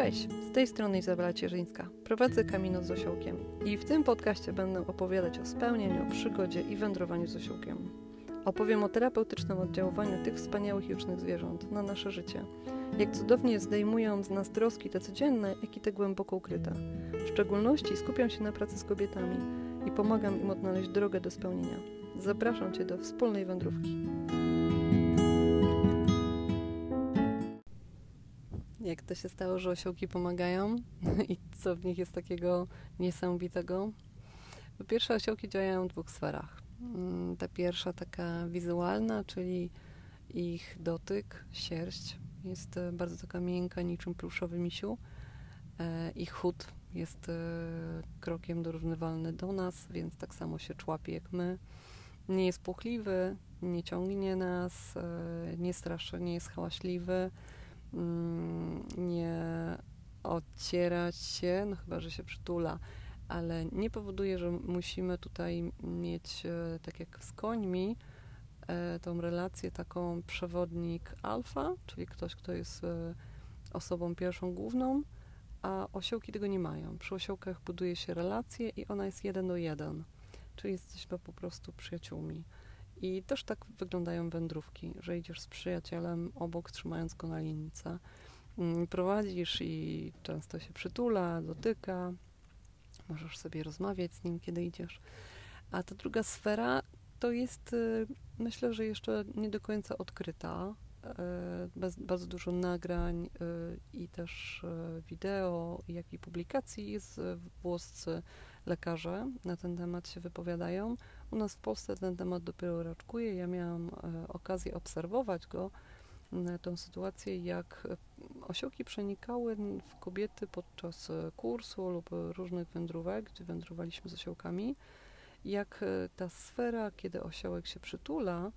Cześć, z tej strony Izabela Cierzyńska. Prowadzę Kamino z Osiołkiem i w tym podcaście będę opowiadać o spełnieniu, przygodzie i wędrowaniu z Osiołkiem. Opowiem o terapeutycznym oddziaływaniu tych wspaniałych jucznych zwierząt na nasze życie. Jak cudownie zdejmują z nas troski te codzienne, jak i te głęboko ukryte. W szczególności skupiam się na pracy z kobietami i pomagam im odnaleźć drogę do spełnienia. Zapraszam Cię do wspólnej wędrówki. Jak to się stało, że osiołki pomagają i co w nich jest takiego niesamowitego? Po pierwsze, osiołki działają w dwóch sferach. Mm, ta pierwsza taka wizualna, czyli ich dotyk, sierść jest e, bardzo taka miękka, niczym pluszowy misiu. E, ich chód jest e, krokiem dorównywalny do nas, więc tak samo się człapie jak my. Nie jest płochliwy, nie ciągnie nas, nie straszy, nie jest hałaśliwy nie odcierać się, no chyba, że się przytula, ale nie powoduje, że musimy tutaj mieć, e, tak jak z końmi, e, tą relację taką przewodnik alfa, czyli ktoś, kto jest e, osobą pierwszą główną, a osiołki tego nie mają. Przy osiołkach buduje się relacje i ona jest jeden do jeden, czyli jesteśmy po prostu przyjaciółmi. I też tak wyglądają wędrówki, że idziesz z przyjacielem obok, trzymając go na lince. Mm, prowadzisz i często się przytula, dotyka. Możesz sobie rozmawiać z nim, kiedy idziesz. A ta druga sfera to jest, y, myślę, że jeszcze nie do końca odkryta. Y, bez, bardzo dużo nagrań y, i też wideo, jak i publikacji jest włoscy lekarze na ten temat się wypowiadają. U nas w Polsce ten temat dopiero raczkuje. Ja miałam e, okazję obserwować go, tą sytuację, jak e, osiołki przenikały w kobiety podczas e, kursu lub różnych wędrówek, gdzie wędrowaliśmy z osiołkami, jak ta sfera, kiedy osiołek się przytula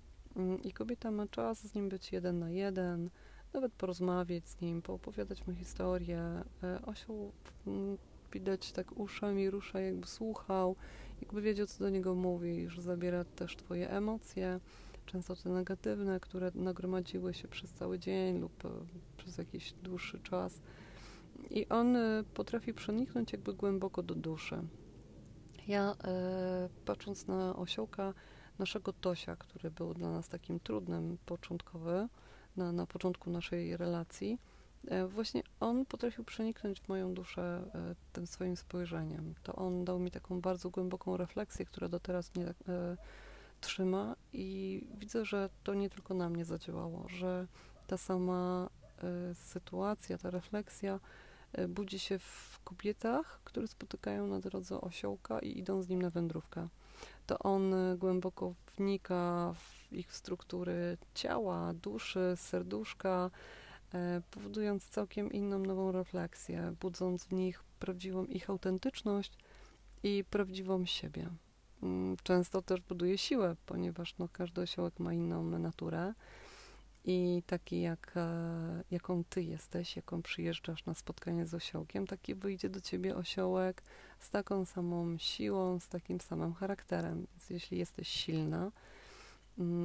i kobieta ma czas z nim być jeden na jeden, nawet porozmawiać z nim, poopowiadać mu historię. Osioł widać tak uszami rusza, jakby słuchał, jakby wiedział, co do niego mówi, że zabiera też twoje emocje, często te negatywne, które nagromadziły się przez cały dzień lub e, przez jakiś dłuższy czas. I on e, potrafi przeniknąć jakby głęboko do duszy. Ja e, patrząc na osiołka naszego Tosia, który był dla nas takim trudnym początkowy, na, na początku naszej relacji, właśnie on potrafił przeniknąć w moją duszę e, tym swoim spojrzeniem. To on dał mi taką bardzo głęboką refleksję, która do teraz mnie e, trzyma i widzę, że to nie tylko na mnie zadziałało, że ta sama sytuacja, ta refleksja budzi się w kobietach, które spotykają na drodze osiołka i idą z nim na wędrówkę. To on głęboko wnika w ich struktury ciała, duszy, serduszka, E, powodując całkiem inną, nową refleksję, budząc w nich prawdziwą ich autentyczność i prawdziwą siebie. Mm, często też buduje siłę, ponieważ no, każdy osiołek ma inną naturę i taki jak, e, jaką ty jesteś, jaką przyjeżdżasz na spotkanie z osiołkiem, taki wyjdzie do ciebie osiołek z taką samą siłą, z takim samym charakterem. Więc jeśli jesteś silna,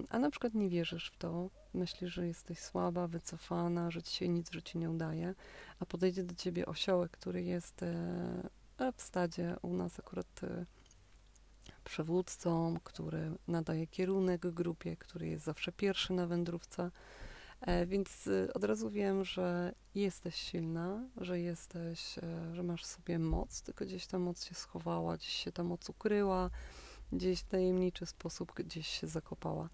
a na przykład nie wierzysz w to, myślisz, że jesteś słaba, wycofana, że ci się nic w życiu nie udaje, a podejdzie do ciebie osiołek, który jest e, w stadzie u nas akurat e, przewódcą, który nadaje kierunek grupie, który jest zawsze pierwszy na wędrówce. E, więc od razu wiem, że jesteś silna, że jesteś, że masz w sobie moc, tylko gdzieś ta moc się schowała, gdzieś się ta moc ukryła, gdzieś w tajemniczy sposób gdzieś się zakopała.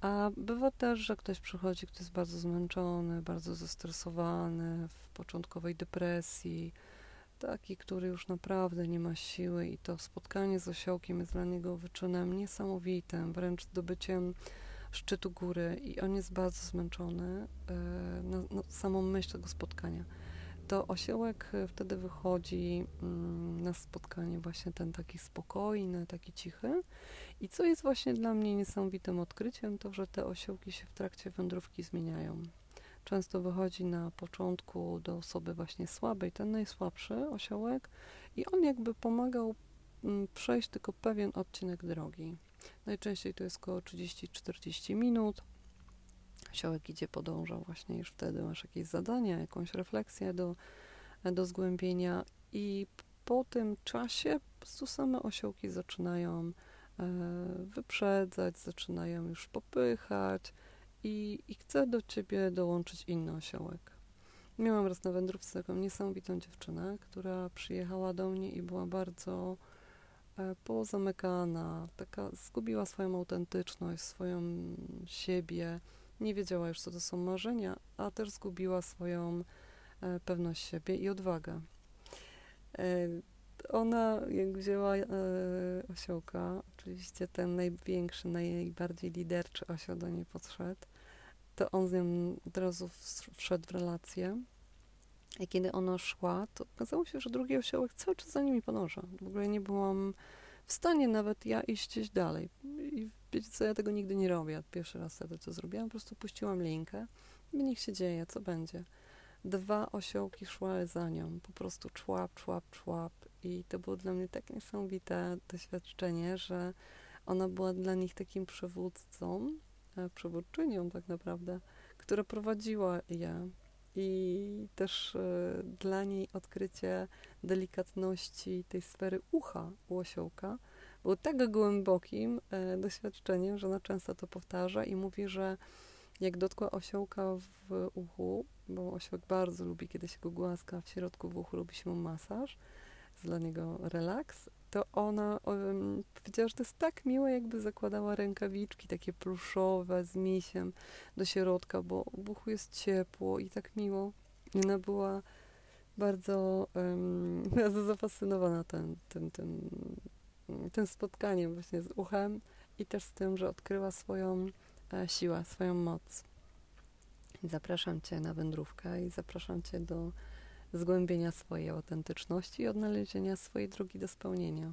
A bywa też, że ktoś przychodzi, kto jest bardzo zmęczony, bardzo zestresowany, w początkowej depresji, taki, który już naprawdę nie ma siły i to spotkanie z osiołkiem jest dla niego wyczynem niesamowitym, wręcz zdobyciem szczytu góry i on jest bardzo zmęczony e, na, na samą myśl tego spotkania to osiołek e, wtedy wychodzi mm, na spotkanie właśnie ten taki spokojny, taki cichy. I co jest właśnie dla mnie niesamowitym odkryciem, to że te osiołki się w trakcie wędrówki zmieniają. Często wychodzi na początku do osoby właśnie słabej, ten najsłabszy osiołek i on jakby pomagał mm, przejść tylko pewien odcinek drogi. Najczęściej to jest około 30-40 minut Siołek idzie, podąża właśnie już wtedy masz jakieś zadania, jakąś refleksję do do zgłębienia i po tym czasie po prostu same osiołki zaczynają wyprzedzać, zaczynają już popychać i, i chce do ciebie dołączyć inny osiołek. Miałam raz na wędrówce taką niesamowitą dziewczynę, która przyjechała do mnie i była bardzo e, pozamykana, taka zgubiła swoją autentyczność, swoją siebie, nie wiedziała już, co to są marzenia, a też zgubiła swoją e, pewność siebie i odwagę. E, ona, jak wzięła e, osiołka, oczywiście ten największy, najbardziej liderczy osioł do niej podszedł, to on z nią od razu wszedł w relację. I kiedy ona szła, to okazało się, że drugi osiołek cały czas za nimi podąża. W ogóle nie byłam w stanie nawet ja iść dalej. I wiecie co, ja tego nigdy nie robię. Pierwszy raz wtedy co zrobiłam, po prostu puściłam linkę i niech się dzieje, co będzie. Dwa osiołki szły za nią, po prostu człap, człap, człap. I to było dla mnie tak niesamowite doświadczenie, że ona była dla nich takim przywódcą, e, przywódczynią tak naprawdę, która prowadziła je. I też y, dla niej odkrycie delikatności tej sfery ucha u osiołka było tak głębokim y, doświadczeniem, że ona często to powtarza i mówi, że jak dotkła osiołka w uchu, bo osiołek bardzo lubi, kiedy się go głaska w środku w uchu, robi się mu masaż, jest dla niego relaks, to ona um, powiedziała, że to jest tak miłe, jakby zakładała rękawiczki takie pluszowe z misiem do środka, bo w uchu jest ciepło i tak miło. I ona była bardzo, um, zafascynowana tym, tym, tym, tym spotkaniem właśnie z uchem i też z tym, że odkryła swoją e, siłę, swoją moc. Zapraszam Cię na wędrówkę i zapraszam Cię do zgłębienia swojej autentyczności i odnalezienia swojej drogi do spełnienia.